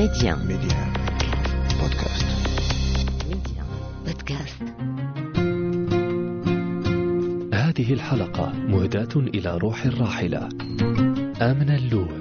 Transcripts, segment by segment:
ميديان ميديان بودكاست ميديان بودكاست هذه الحلقة مهداة إلى روح الراحلة. آمنة اللوه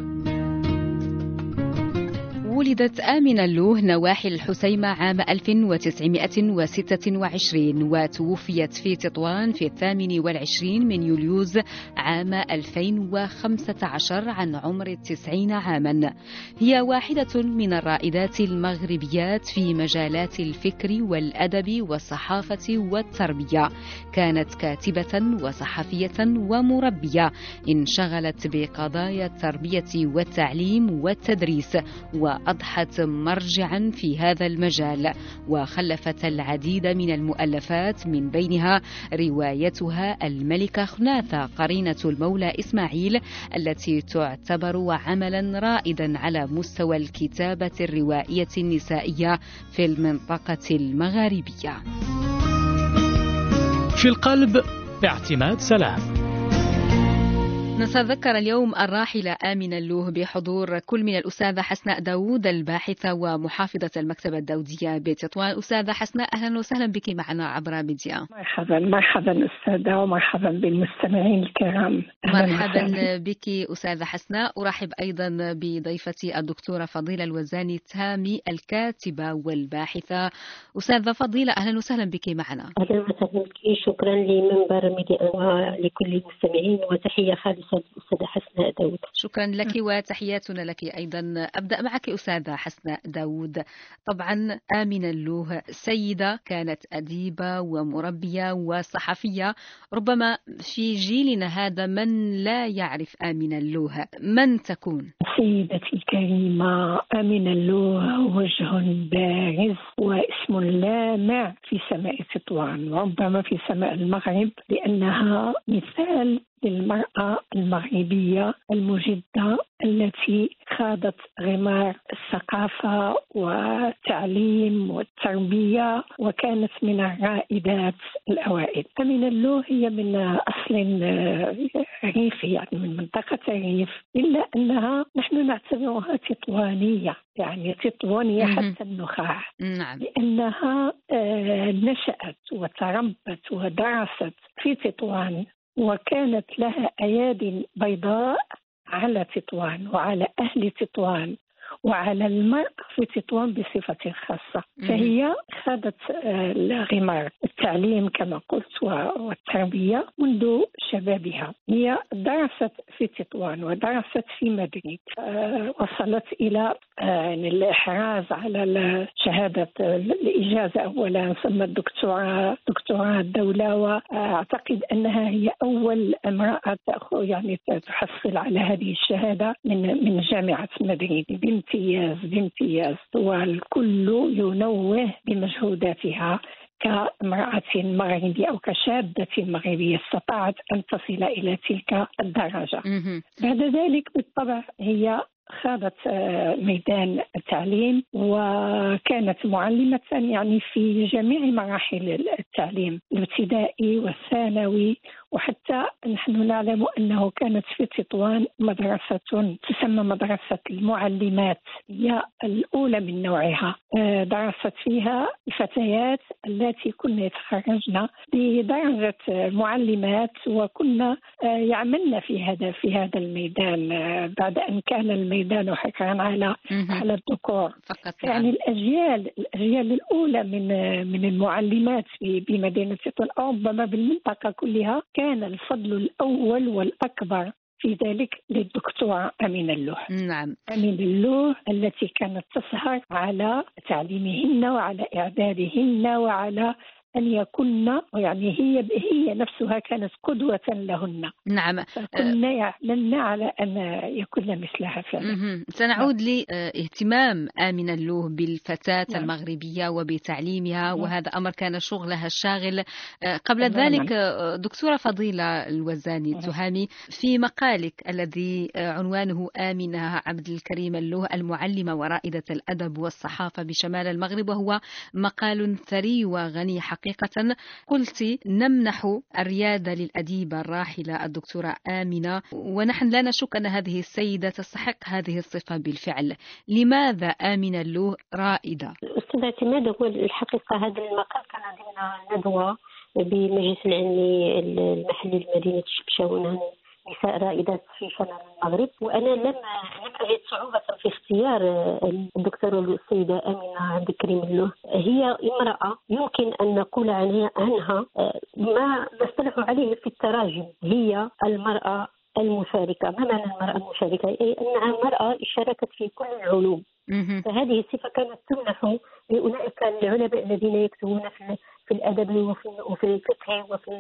ولدت آمنة اللوه نواحي الحسيمة عام 1926 وتوفيت في تطوان في الثامن والعشرين من يوليوز عام 2015 عن عمر التسعين عاما. هي واحدة من الرائدات المغربيات في مجالات الفكر والأدب والصحافة والتربية. كانت كاتبة وصحفية ومربية. انشغلت بقضايا التربية والتعليم والتدريس وأضحت مرجعا في هذا المجال وخلفت العديد من المؤلفات من بينها روايتها الملكة خناثة قرينة المولى إسماعيل التي تعتبر عملا رائدا على مستوى الكتابة الروائية النسائية في المنطقة المغاربية. في القلب اعتماد سلام. نتذكر اليوم الراحلة آمنة اللوه بحضور كل من الأستاذة حسناء داوود الباحثة ومحافظة المكتبة الدولية بتطوان. أستاذة حسناء أهلا وسهلا بك معنا عبر ميديا. مرحبا مرحبا أستاذة ومرحبا بالمستمعين الكرام. أهلاً مرحبا وسهلاً. بك أستاذة حسناء. أرحب أيضا بضيفتي الدكتورة فضيلة الوزاني تامي الكاتبة والباحثة. أستاذة فضيلة أهلا وسهلا بك معنا. أهلا وسهلا بك. شكرا لمنبر ميديا ولكل المستمعين وتحية خالصة للأستاذة حسناء داود شكرا لك وتحياتنا لك أيضا. أبدأ معك أستاذة حسناء داود طبعا آمنة اللوه سيدة كانت أديبة ومربية وصحفية. ربما في جيلنا هذا من لا يعرف آمنة اللوه من تكون؟ سيدتي الكريمة أمينة اللوه وجه بارز واسم لامع في سماء تطوان وربما في سماء المغرب لأنها مثال للمرأة المغربية المجدة التي خاضت غمار الثقافة والتعليم والتربية وكانت من الرائدات الأوائل. أمينة اللوه هي من أصل ريفي يعني من منطقة الريف إلا أنها نحن نعتبرها تطوانية يعني تطوانية. حتى النخاع. نعم. لأنها آه، نشأت وتربت ودرست في تطوان وكانت لها أياد بيضاء على تطوان وعلى أهل تطوان وعلى المرأة في تطوان بصفة خاصة. فهي خاضت آه، الغمار التعليم كما قلت والتربية منذ شبابها. هي درست في تطوان ودرست في مدريد آه، وصلت إلى آه، يعني الإحراز على شهادة الإجازة أولا ثم الدكتوراه دكتوراه الدولة. وأعتقد أنها هي أول امرأة تأخذ يعني تحصل على هذه الشهادة من من جامعة مدريد بامتياز بامتياز والكل ينوه بمجهوداتها كامرأة مغربية أو كشابة مغربية استطاعت أن تصل إلى تلك الدرجة. بعد ذلك بالطبع هي خاضت آه، ميدان التعليم وكانت معلمة يعني في جميع مراحل التعليم الابتدائي والثانوي وحتى نحن نعلم أنه كانت في تطوان مدرسة تسمى مدرسة المعلمات هي الأولى من نوعها آه، درست فيها الفتيات التي كن يتخرجن بدرجة معلمات وكن آه، يعملن في هذا في هذا الميدان آه، بعد أن كان الميدان حكرا على. على الذكور فقط يعني نعم. الأجيال الأجيال الأولى من من المعلمات في بمدينه تطوان أو ربما بالمنطقة كلها كان الفضل الأول والأكبر في ذلك للدكتوره امينه اللوح. نعم. أمين اللوح التي كانت تسهر على تعليمهن وعلى إعدادهن وعلى أن يكن يعني هي هي نفسها كانت قدوة لهن نعم فكنا يعلمن على أن يكن مثلها فعلا. سنعود لاهتمام آمنة اللوه بالفتاة نعم. المغربية وبتعليمها نعم. وهذا أمر كان شغلها الشاغل آه، قبل تماماً. ذلك آه، دكتورة فضيلة الوزاني نعم. تهامي في مقالك الذي آه، عنوانه آمنة عبد الكريم اللوه المعلمة ورائدة الأدب والصحافة بشمال المغرب وهو مقال ثري وغني حقيقة حقيقة قلت نمنح الريادة للأديبة الراحلة الدكتورة آمنة ونحن لا نشك أن هذه السيدة تستحق هذه الصفة بالفعل لماذا آمنة اللوه رائدة؟ أستاذ اعتماد هو الحقيقة هذا المقال كان ضمن ندوة بمجلس العلمي المحلي لمدينة شبشاون نساء رائدات في شمال المغرب وأنا لم لم أجد صعوبة في اختيار الدكتورة السيدة أمينة عبد الكريم اللوه هي امرأة يمكن أن نقول عنها ما نصطلح عليه في التراجم. هي المرأة المشاركة. ما معنى المرأة المشاركة؟ أي أنها مرأة شاركت في كل العلوم. فهذه الصفة كانت تمنح لأولئك العلماء الذين يكتبون في في الأدب وفي وفي الفقه وفي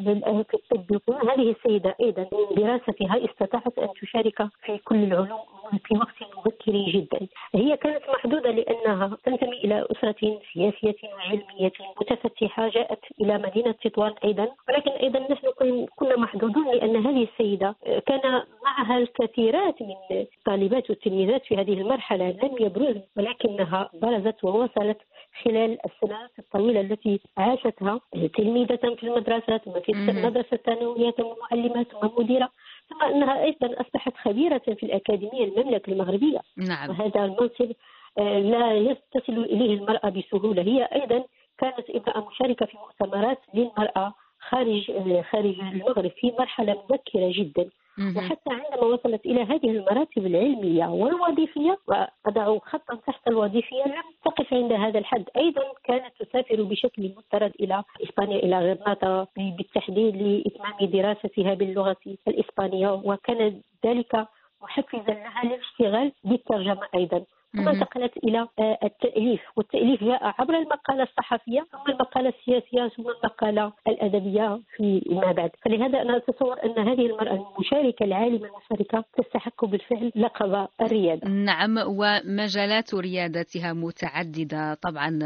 في الطب هذه السيدة أيضا من دراستها استطاعت أن تشارك في كل العلوم في وقت مبكر جدا. هي كانت محدوده لأنها تنتمي إلى أسرة سياسية وعلمية متفتحة جاءت إلى مدينة تطوان أيضا. ولكن أيضا نحن كنا محدودون لأن هذه السيدة كان معها الكثيرات من الطالبات والتلميذات في هذه المرحلة لم يبرزن ولكنها برزت ووصلت خلال السنوات الطويلة التي عاشت حياتها تلميذة في المدرسة ثم في المدرسة الثانوية ثم معلمة ثم مديرة ثم أنها أيضا أصبحت خبيرة في الأكاديمية المملكة المغربية. نعم. وهذا المنصب آه، لا يتصل إليه المرأة بسهولة. هي أيضا كانت امرأة مشاركة في مؤتمرات للمرأة خارج آه، خارج المغرب في مرحلة مبكرة جدا. وحتى عندما وصلت إلى هذه المراتب العلمية والوظيفية وأضع خطا تحت الوظيفية لم تقف عند هذا الحد. أيضا كانت تسافر بشكل مضطرد إلى إسبانيا إلى غرناطة بالتحديد لإتمام دراستها باللغة الإسبانية وكان ذلك محفزا لها للاشتغال بالترجمة أيضا. ثم انتقلت إلى آه، التأليف. والتأليف جاء عبر المقالة الصحفية ثم المقالة السياسية ثم المقالة الأدبية في ما بعد. فلهذا أنا أتصور أن هذه المرأة المشاركة العالمة المشاركة تستحق بالفعل لقب الريادة. نعم ومجالات ريادتها متعددة. طبعا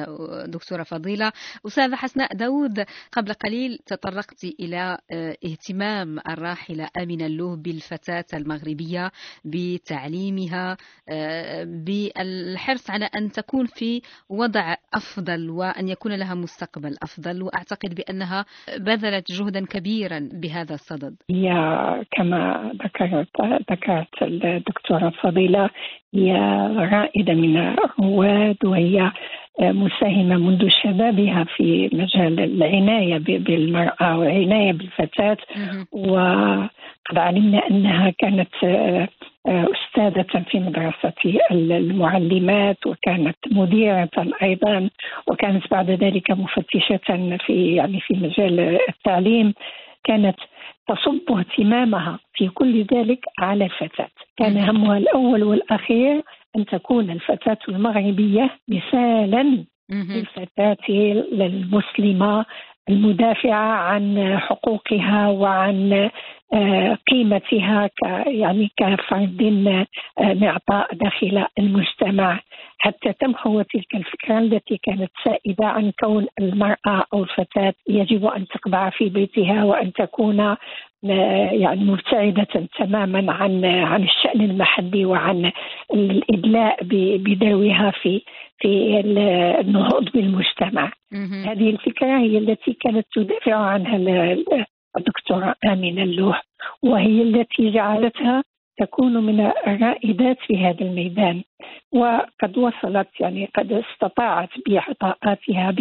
دكتورة فضيلة أستاذة حسناء داود قبل قليل تطرقت إلى آه، اهتمام الراحلة امينه اللوه بالفتاه المغربية بتعليمها آه، الحرص على أن تكون في وضع أفضل وأن يكون لها مستقبل أفضل وأعتقد بأنها بذلت جهدا كبيرا بهذا الصدد. هي كما ذكرت ذكرت الدكتورة فضيلة هي رائدة من الرواد وهي مساهمة منذ شبابها في مجال العناية بالمرأة والعناية بالفتاة. وقد علمنا أنها كانت أستاذة في مدرسة المعلمات وكانت مديرة أيضا وكانت بعد ذلك مفتشة في يعني في مجال التعليم. كانت تصب اهتمامها في كل ذلك على الفتاة كان همها الأول والأخير أن تكون الفتاة المغربية مثالا للفتاة المسلمة المدافعة عن حقوقها وعن آه، قيمتها ك يعني كفرد آه، معطاء داخل المجتمع. حتى تمحو تلك الفكرة التي كانت سائدة عن كون المرأة أو الفتاة يجب أن تقبع في بيتها وأن تكون يعني مبتعدة تماما عن عن الشأن المحلي وعن الإدلاء بدوها في في النهوض بالمجتمع. هذه الفكرة هي التي كانت تدافع عنها الدكتورة آمنة اللوح وهي التي جعلتها تكون من الرائدات في هذا الميدان. وقد وصلت يعني قد استطاعت بعطاءاتها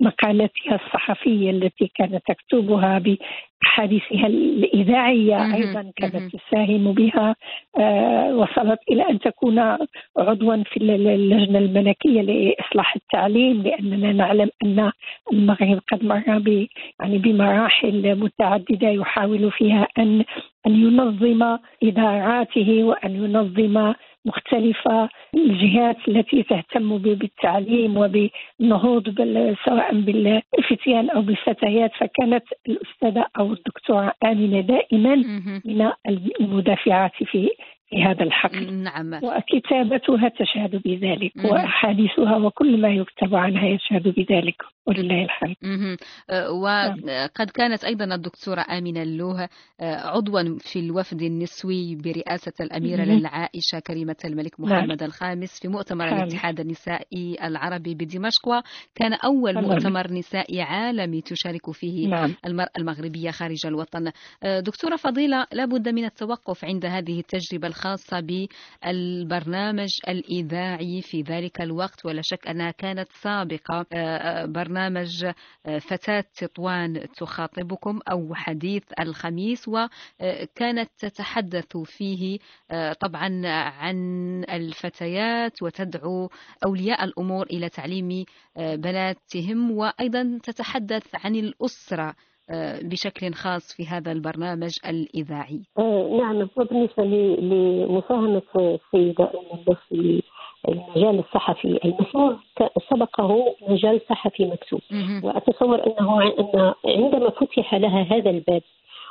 بمقالاتها الصحفية التي كانت تكتبها بأحاديثها الإذاعية أيضا كانت تساهم بها. آه وصلت إلى أن تكون عضوا في اللجنة الملكية لإصلاح التعليم لأننا نعلم أن المغرب قد مر ب يعني بمراحل متعددة يحاول فيها أن أن ينظم إداراته وأن ينظم مختلفة الجهات التي تهتم بالتعليم وبالنهوض سواء بالفتيان أو بالفتيات فكانت الأستاذة أو الدكتورة آمنة دائما من المدافعات في في هذا الحقل. نعم. وكتابتها تشهد بذلك وأحاديثها وكل ما يكتب عنها يشهد بذلك. ولله الحمد. آه، وقد كانت أيضا الدكتورة آمنة اللوه آه، عضوا في الوفد النسوي برئاسة الأميرة. للعائشة كريمة الملك نعم. محمد الخامس في مؤتمر. الاتحاد النسائي العربي بدمشق وكان أول. مؤتمر نسائي عالمي تشارك فيه نعم المرأة المغربية خارج الوطن آه، دكتورة فضيلة لابد من التوقف عند هذه التجربة الخاصة بالبرنامج الإذاعي في ذلك الوقت ولا شك أنها كانت سابقة آه، برنامج آه، فتاة تطوان تخاطبكم أو حديث الخميس وكانت تتحدث فيه آه، طبعا عن الفتيات وتدعو أولياء الأمور إلى تعليم آه، بناتهم وأيضا تتحدث عن الأسرة بشكل خاص في هذا البرنامج الإذاعي. نعم وبالنسبة ل- لمساهمة السيدة في المجال الصحفي المسموع سبقه مجال صحفي مكتوب. أنه ع- أن عندما فتح لها هذا الباب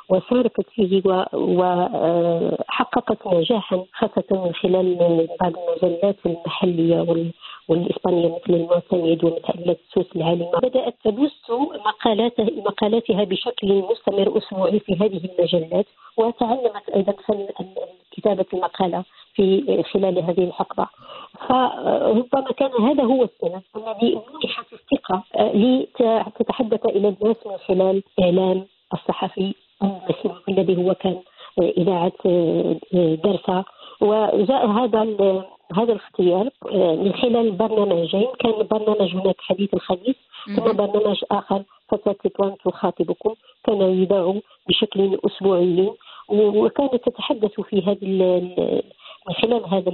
وشاركت فيه وحققت نجاحا خاصة من خلال بعض المجلات المحلية وال- والإسبانية مثل المعتمد ومجلة السوس العالمة بدأت تبث مقالات مقالاتها بشكل مستمر أسبوعي في هذه المجلات وتعلمت أيضا فن كتابة المقالة في خلال هذه الحقبة. فربما كان هذا هو السبب الذي منحت الثقة آه، لتتحدث إلى الناس من خلال إعلام الصحفي الذي هو كان إذاعة آه، درسة. وجاء هذا هذا الاختيار آه، من خلال برنامجين. كان برنامج هناك حديث الخميس ثم. برنامج آخر فتاة تطوان تخاطبكم كان يذاع بشكل أسبوعي. وكانت تتحدث في ال- من خلال هذا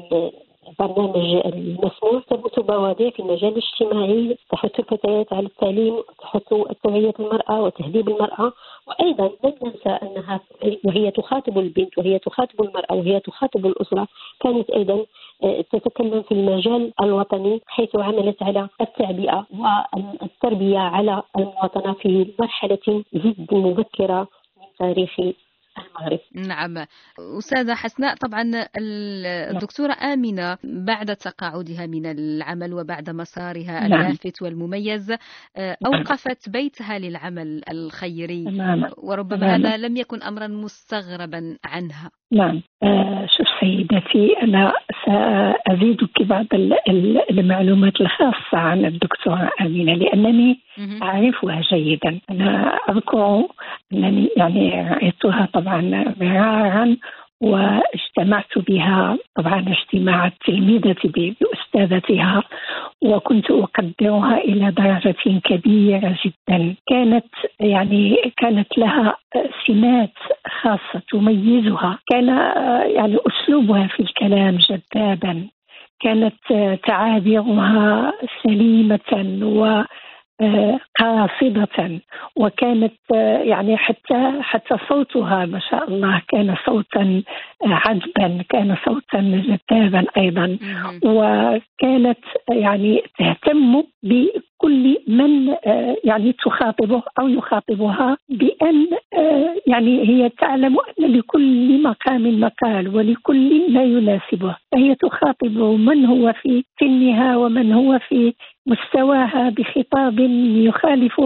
البرنامج المسموع تبث مواضيع في المجال الاجتماعي تحث الفتيات على التعليم تحث توعية المرأة وتهذيب المرأة. وأيضا لن ننسى أنها وهي تخاطب البنت وهي تخاطب المرأة وهي تخاطب الأسرة. كانت أيضا آه، تتكلم في المجال الوطني حيث عملت على التعبئة والتربية على المواطنة في مرحلة جد مبكرة من تاريخ المغرب. نعم. أستاذة حسناء طبعا ال- الدكتورة آمنة بعد تقاعدها من العمل وبعد مسارها نعم. اللافت والمميز آه، أوقفت بيتها للعمل الخيري وربما. هذا لم يكن أمرا مستغربا عنها. نعم. آه شوف سيدتي أنا سأزيدك بعض ال- ال- المعلومات الخاصة عن الدكتورة آمنة لأنني. أعرفها جيدا أنا أذكر أنني يعني رأيتها طبعا مرارا واجتمعت بها طبعا اجتماع التلميذة بأستاذتها وكنت أقدرها إلى درجة كبيرة جدا. كانت يعني كانت لها سمات خاصة تميزها. كان يعني أسلوبها في الكلام جذابا. كانت تعابيرها سليمة و قاصدة وكانت آه، يعني حتى حتى صوتها ما شاء الله كان صوتا آه، عذبا كان صوتا جذابا أيضا. وكانت يعني تهتم بكل من آه، يعني تخاطبه أو يخاطبها بأن آه، يعني هي تعلم أن لكل مقام مقال ولكل ما يناسبه فهي تخاطب من هو في سنها ومن هو في مستواها بخطاب يخالف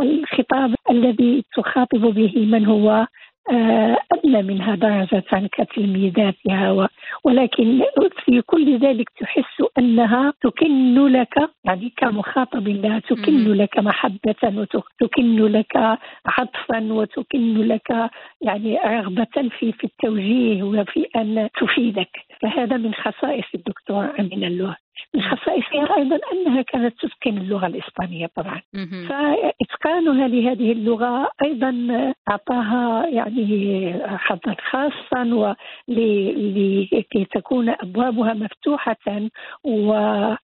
الخطاب الذي تخاطب به من هو آه، أدنى منها درجة كتلميذاتها ولكن في كل ذلك تحس أنها تكن لك يعني كمخاطب لها تكن. لك محبة وتكن لك عطفا وتكن لك يعني رغبة في في التوجيه وفي أن تفيدك فهذا من خصائص الدكتورة أمينة اللوه من خصائصها أيضا أنها كانت تتقن اللغة الإسبانية طبعا. مهم. فإتقانها لهذه اللغة أيضا أعطاها يعني حظا خاصا ولكي تكون أبوابها مفتوحة و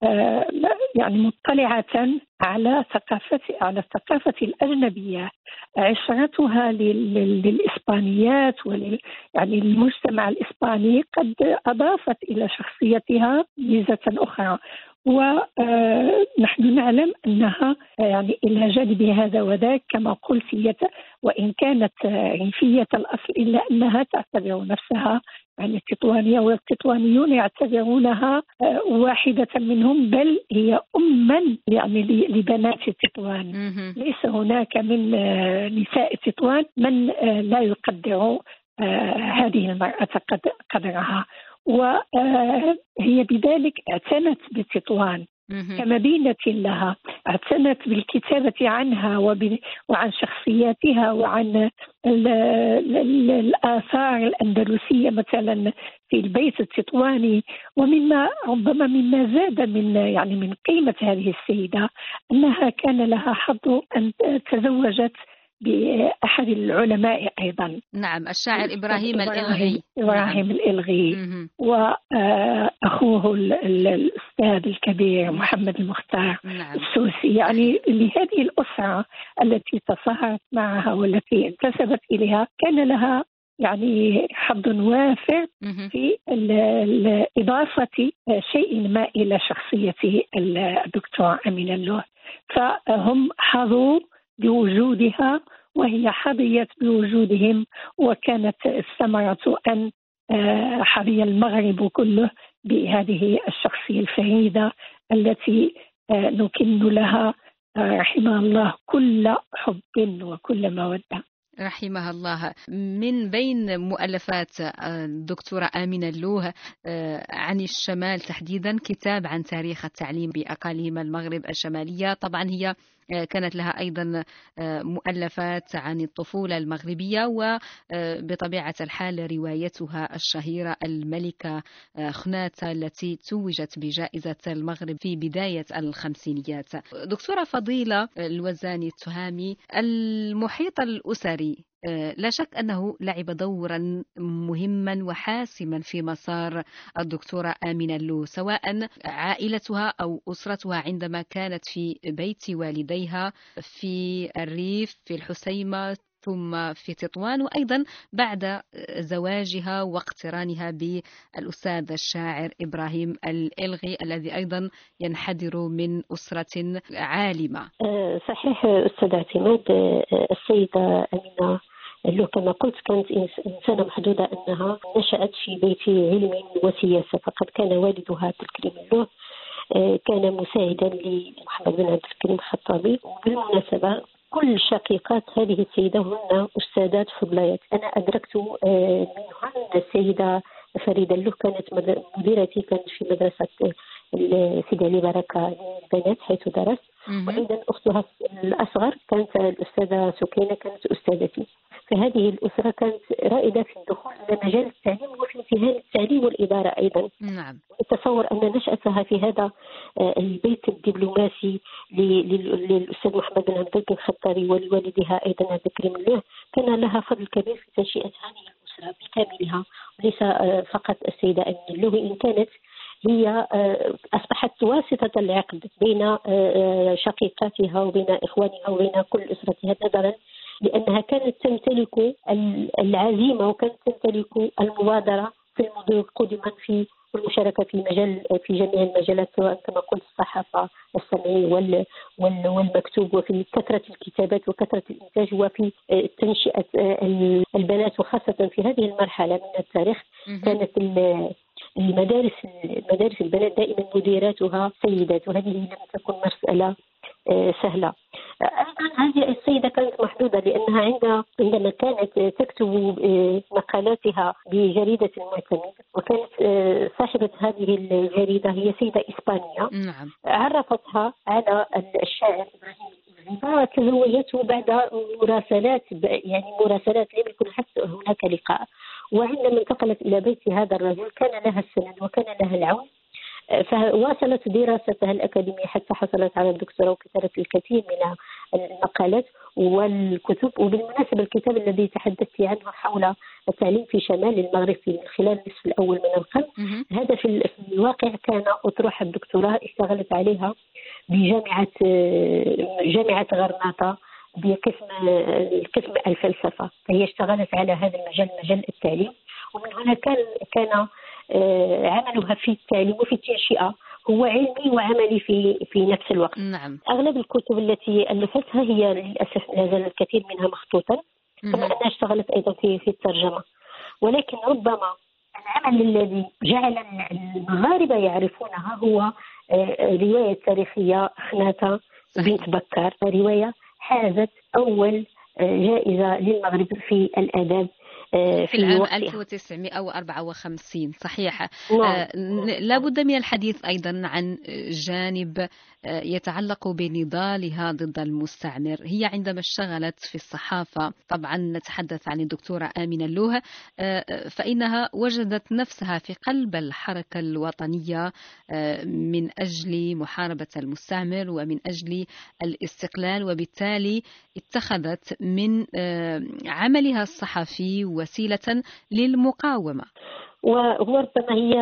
آه، يعني مطلعة على ثقافة على الثقافة الأجنبية. عشرتها لل- لل- للإسبانيات ولل يعني المجتمع الإسباني قد أضافت إلى شخصيتها ميزة أخرى. ونحن نعلم أنها يعني إلى جانب هذا وذاك كما قلت هي وإن كانت ريفيه الأصل إلا أنها تعتبر نفسها يعني التطوانية والتطوانيون يعتبرونها واحدة منهم بل هي اما يعني لبنات التطوان. ليس هناك من نساء التطوان من لا يقدر هذه المرأة قدرها. وهي بذلك اعتنت بتطوان كمدينة لها اعتنت بالكتابة عنها وعن شخصياتها وعن الآثار الأندلسية مثلا في البيت التطواني ومما ربما مما زاد من يعني من قيمة هذه السيدة أنها كان لها حظ أن تزوجت بأحد العلماء أيضا. نعم الشاعر إبراهيم الإلغي. إبراهيم نعم. الإلغي. وأخوه الأستاذ الكبير محمد المختار نعم. السوسي يعني لهذه الأسرة التي تصاهرت معها والتي انتسبت إليها كان لها يعني حظ وافر في إضافة شيء ما إلى شخصية الدكتور أمين اللوه فهم حظوا بوجودها وهي حظيت بوجودهم وكانت الثمرة أن آه، حظي المغرب كله بهذه الشخصية الفريدة التي آه، نكن لها آه، رحمها الله كل حب وكل مودة. رحمها الله. من بين مؤلفات الدكتورة آمنة اللوه عن الشمال تحديدا كتاب عن تاريخ التعليم بأقاليم المغرب الشمالية. طبعا هي كانت لها أيضا آه، مؤلفات عن الطفولة المغربية وبطبيعة آه، الحال روايتها الشهيرة الملكة خناتة التي توجت بجائزة المغرب في بداية الخمسينيات. دكتورة فضيلة الوزاني التهامي المحيط الأسري آه، لا شك أنه لعب دورا مهما وحاسما في مسار الدكتورة آمنة اللو سواء عائلتها أو أسرتها عندما كانت في بيت والديها في الريف في الحسيمة ثم في تطوان وأيضا بعد زواجها واقترانها بالأستاذ الشاعر إبراهيم الإلغي الذي أيضا ينحدر من أسرة عالمة. آه، صحيح أستاذ اعتماد آه، السيدة أمينة اللي كما قلت كانت إنسانة محدودة أنها نشأت في بيت علم وسياسة فقد كان والدها تكريم له آه، كان مساعدا لمحمد بن عبد الكريم الخطابي. وبالمناسبة كل شقيقات هذه السيدة هن أستاذات فضليات. أنا أدركت آه، منهن السيدة فريدة اللو كانت مديرتي كانت في مدرسة سيدي علي بركة للبنات حيث درست. وأيضا أختها الأصغر كانت الأستاذة سكينة كانت أستاذتي. فهذه الأسرة كانت رائدة في الدخول إلى مجال التعليم وفي امتهان التعليم والإدارة أيضا. نعم. أتصور أن نشأتها في هذا آه، البيت الدبلوماسي للأستاذ محمد بن عبد الخطابي ولوالدها أيضا عبد الكريم الله. كان لها فضل كبير في تنشئة هذه الأسرة بكاملها وليس آه، فقط السيدة أمين اللوهي إن كانت هي آه، أصبحت واسطة العقد بين شقيقاتها وبين إخوانها وبين كل أسرتها نظرا لأنها كانت تمتلك العزيمة وكانت تمتلك المبادرة في المضي قدما في والمشاركه في مجال في جميع المجالات سواء كما قلت الصحافة السمعي والمكتوب وفي كثرة الكتابات وكثرة الإنتاج وفي تنشئة البنات وخاصة في هذه المرحلة من التاريخ كانت المدارس مدارس البنات دائما مديراتها سيدات وهذه لم تكن مسألة آه، سهلة. هذه السيدة كانت محدوده لأنها عند عندما كانت تكتب آه، مقالاتها بجريدة المعتمد وكانت آه، صاحبة هذه الجريدة هي سيدة إسبانية. نعم. عرفتها على الشاعر إبراهيم فتزوجته بعد مراسلات يعني مراسلات لم يكن حتى هناك لقاء. وعندما انتقلت إلى بيت هذا الرجل كان لها السند وكان لها العون. فواصلت دراستها الأكاديمية حتى حصلت على الدكتوراه وكتبت الكثير من المقالات والكتب وبالمناسبة الكتاب الذي تحدثت عنه حول التعليم في شمال المغرب في خلال النصف الأول من القرن هذا في الواقع كان أطروحة الدكتوراه اشتغلت عليها بجامعة جامعة غرناطة بقسم قسم الفلسفة. فهي اشتغلت على هذا المجال مجال التعليم ومن هنا كان كان آه، عملها في التعليم وفي التنشئة. هو علمي وعملي في في نفس الوقت نعم أغلب الكتب التي ألفتها هي للأسف لا زال الكثير منها مخطوطا كما. أنها اشتغلت أيضا في في الترجمة ولكن ربما العمل الذي جعل المغاربة يعرفونها هو آه، رواية تاريخية خناته. بنت بكر رواية حازت أول آه، جائزة للمغرب في الآداب آه، في العام وقتها. 1954 صحيح نعم. آه، ن- لا بد من الحديث أيضا عن جانب يتعلق بنضالها ضد المستعمر. هي عندما اشتغلت في الصحافة طبعا نتحدث عن الدكتورة آمنة اللوه آه، فإنها وجدت نفسها في قلب الحركة الوطنية آه، من أجل محاربة المستعمر ومن أجل الاستقلال وبالتالي اتخذت من آه، عملها الصحفي وسيلة للمقاومة. و- وربما هي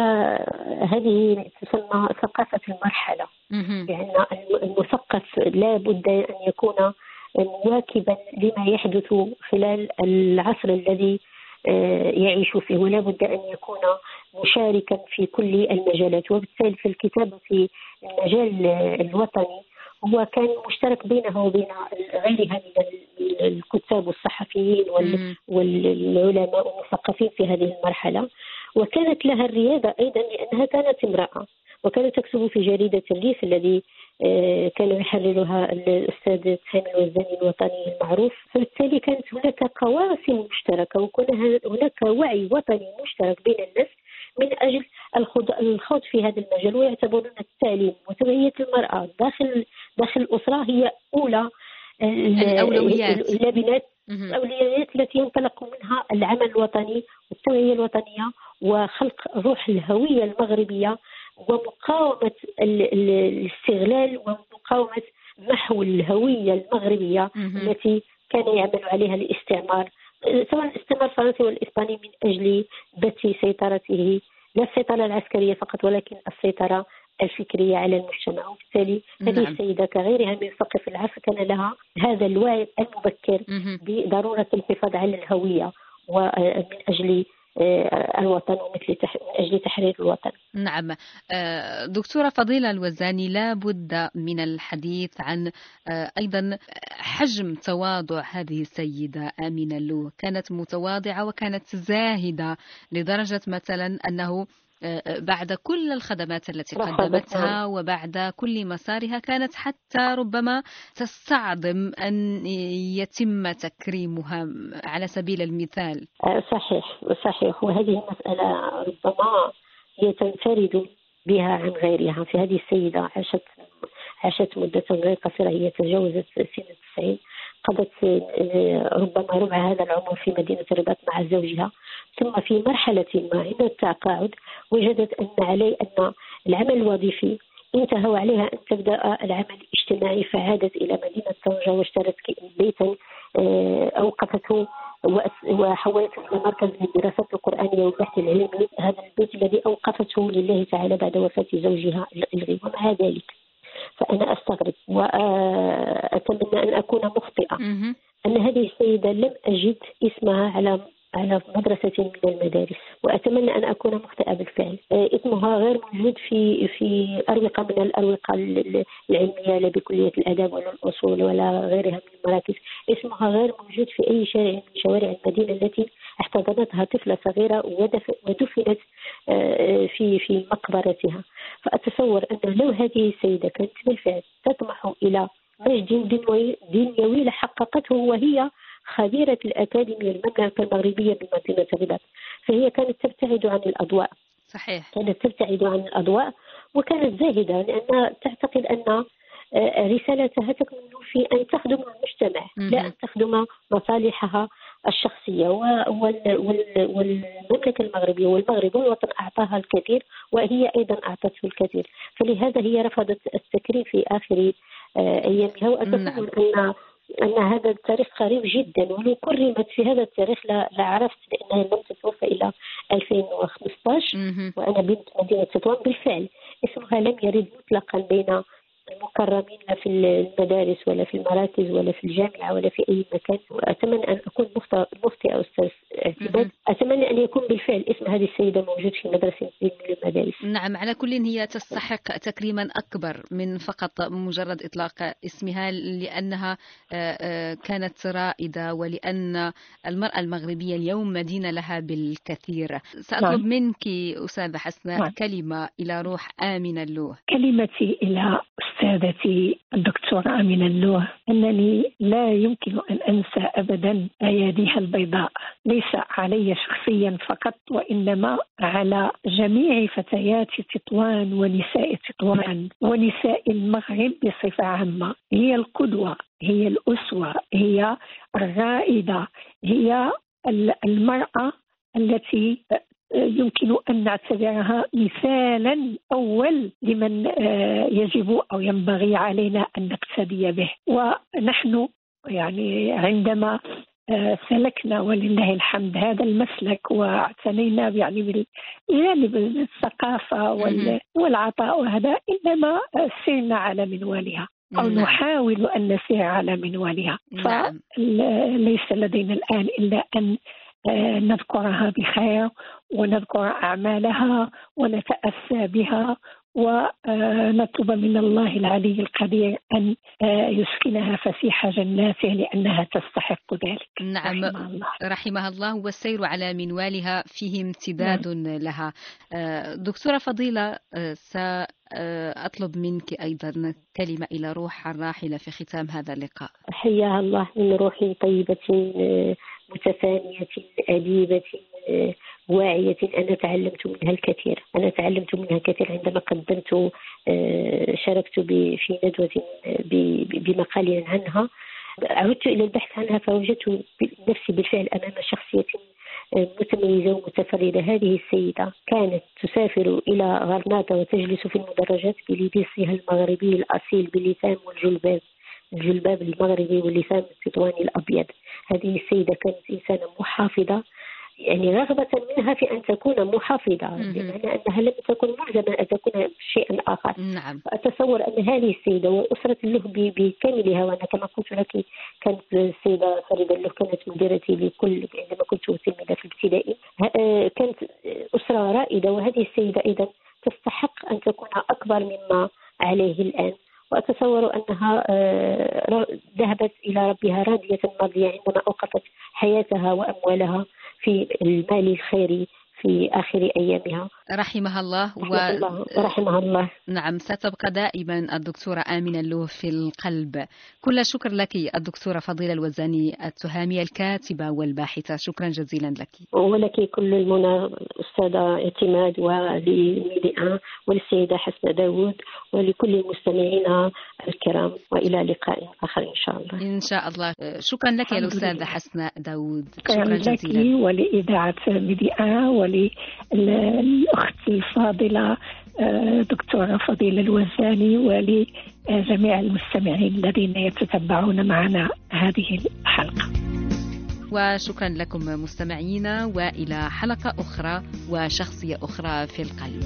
هذه تسمى ثقافة المرحلة مهم. لأن المثقف لا بد أن يكون مواكبا لما يحدث خلال العصر الذي آه، يعيش فيه ولا بد أن يكون مشاركا في كل المجالات وبالتالي في الكتابة في المجال الوطني هو كان مشترك بينه وبين غيرها من الكتاب والصحفيين. والعلماء والمثقفين في هذه المرحلة وكانت لها الريادة أيضا لأنها كانت امرأة وكانت تكتب في جريدة الريف الذي آه، كان يحررها الأستاذ سامي الوزاني الوطني المعروف فبالتالي كانت هناك قواسم مشتركة وكان هناك وعي وطني مشترك بين الناس من أجل الخوض في هذا المجال ويعتبرون التعليم وتوعية المرأة داخل داخل الأسرة هي أولى آه، الأولويات. اللبنات. الأولويات التي ينطلق منها العمل الوطني والتوعية الوطنية وخلق روح الهوية المغربية ومقاومة ال- ال- الاستغلال ومقاومة محو الهوية المغربية مهم. التي كان يعمل عليها الاستعمار سواء الاستعمار الفرنسي والإسباني من أجل بث سيطرته لا السيطرة العسكرية فقط ولكن السيطرة الفكرية على المجتمع وبالتالي هذه نعم. السيدة كغيرها من مثقف العصر كان لها هذا الوعي المبكر مهم. بضرورة الحفاظ على الهوية ومن أجل آه، الوطن ومثل من أجل تحرير الوطن. نعم. آه، دكتورة فضيلة الوزاني لا بد من الحديث عن آه، أيضا حجم تواضع هذه السيدة آمنة لو. كانت متواضعة وكانت زاهدة لدرجة مثلا أنه آه، بعد كل الخدمات التي قدمتها وبعد كل مسارها كانت حتى ربما تستعظم أن يتم تكريمها على سبيل المثال. آه، صحيح صحيح. وهذه المسألة ربما هي تنفرد بها عن غيرها. في هذه السيدة عاشت عاشت مدة غير قصيرة هي تجاوزت سن التسعين قضت آه، ربما ربع هذا العمر في مدينة الرباط مع زوجها. ثم في مرحلة ما عند التقاعد وجدت أن علي أن العمل الوظيفي انتهى وعليها أن تبدأ العمل الاجتماعي فعادت إلى مدينة طنجة واشترت بيتا آه، أوقفته وحولته إلى مركز للدراسات القرآنية والبحث العلمي. هذا البيت الذي أوقفته لله تعالى بعد وفاة زوجها الغي. ومع ذلك فأنا أستغرب وأتمنى أن أكون مخطئة. أن هذه السيدة لم أجد اسمها على على مدرسة من المدارس وأتمنى أن أكون مخطئة بالفعل. إسمها غير موجود في في أروقة من الأروقة ال- ال- العلمية لا بكلية الآداب ولا الأصول ولا غيرها من المراكز. إسمها غير موجود في أي شارع من شوارع المدينة التي احتضنتها طفلة صغيرة ودف- ودفنت آه، في في مقبرتها. فأتصور أن لو هذه السيدة كانت بالفعل تطمح إلى مجد دنيوي, لحققته وهي خبيرة الأكاديمية المملكة المغربية بمدينة الرباط فهي كانت تبتعد عن الأضواء. صحيح. كانت تبتعد عن الأضواء وكانت زاهدة لأنها تعتقد أن آه، رسالتها تكمن في أن تخدم المجتمع لا. أن تخدم مصالحها الشخصية والمملكة المغربية والمغرب والوطن أعطاها الكثير وهي أيضا أعطته الكثير فلهذا هي رفضت التكريم في آخر آه، أيامها وأتصور نعم. أن أن هذا التاريخ قريب جدا ولو كرمت في هذا التاريخ لا- لعرفت لأنها لم تتوفى إلى 2015 مهم. وأنا بنت مدينة تطوان بالفعل اسمها لم يرد مطلقا بين مكرمين لا في المدارس ولا في المراكز ولا في الجامعة ولا في أي مكان. وأتمنى أن أكون مفتي أو أستاذ اعتماد. أتمنى أن يكون بالفعل اسم هذه السيدة موجود في مدرسة من المدارس. نعم على كل هي تستحق تكريما أكبر من فقط مجرد إطلاق اسمها لأنها آه، آه، كانت رائدة ولأن المرأة المغربية اليوم مدينة لها بالكثير. سأطلب نعم. منك أستاذة حسناء نعم. كلمة إلى روح آمنة اللوه كلمتي إلى أستاذتي الدكتورة آمنة اللوه أنني لا يمكن أن أنسى أبدا أياديها البيضاء. ليس علي شخصيا فقط وإنما على جميع فتيات تطوان ونساء تطوان ونساء المغرب بصفة عامة. هي القدوة هي الأسوة هي الرائدة هي المرأة التي يمكن أن نعتبرها مثالا أول لمن آه، يجب أو ينبغي علينا أن نقتدي به ونحن يعني عندما آه، سلكنا ولله الحمد هذا المسلك واعتنينا يعني بالجانب الثقافة والعطاء وهذا إنما سرنا على منوالها أو نعم. نحاول أن نسير على منوالها نعم. فليس لدينا الآن إلا أن آه، نذكرها بخير ونذكر أعمالها ونتأسى بها ونطلب من الله العلي القدير أن آه، يسكنها فسيح جناته لأنها تستحق ذلك. نعم. رحمها الله, رحمها الله. والسير على منوالها فيه امتداد نعم. لها. آه، دكتورة فضيلة سأطلب منك أيضا كلمة إلى روح الراحلة في ختام هذا اللقاء. حياها الله من روح طيبة متفانية أديبة واعية. أنا تعلمت منها الكثير. أنا تعلمت منها كثير عندما قدمت آه، شاركت في ندوة بمقال عنها. عدت إلى البحث عنها فوجدت نفسي بالفعل أمام شخصية آه، متميزة ومتفردة. هذه السيدة كانت تسافر إلى غرناطة وتجلس في المدرجات بلباسها المغربي الأصيل باللسان والجلباب الجلباب المغربي واللسان التطواني الأبيض. هذه السيدة كانت إنسانة محافظة يعني رغبة منها في أن تكون محافظة بمعنى أنها لم تكن ملزمة أن تكون شيئا آخر. نعم. أتصور أن هذه السيدة وأسرة له بكاملها وأنا كما قلت لك كانت السيدة فريدة له كانت مديرتي لكل عندما كنت تلميذة في الابتدائي آه، كانت أسرة رائدة وهذه السيدة أيضا تستحق أن تكون أكبر مما عليه الآن. وأتصور أنها آه، ذهبت إلى ربها راضية مرضية عندما أوقفت حياتها وأموالها في المال الخيري في آخر أيامها. رحمها الله و... رحمها الله. نعم ستبقى دائما الدكتورة آمنة اللوه في القلب. كل شكر لك الدكتورة فضيلة الوزاني التهامية الكاتبة والباحثة. شكرا جزيلا لك. ولك كل المنى أستاذة اعتماد ولميديا وللسيدة حسنة داوود ولكل المستمعين الكرام وإلى لقاء آخر إن شاء الله. إن شاء الله. شكرا لك يا الأستاذة حسنة داوود. شكرا جزيلا لك ولإذاعة ميديا وللأخت الفاضلة آه، دكتورة فضيلة الوزاني ولجميع المستمعين الذين يتتبعون معنا هذه الحلقة. وشكرا لكم مستمعينا وإلى حلقة أخرى وشخصية أخرى في القلب.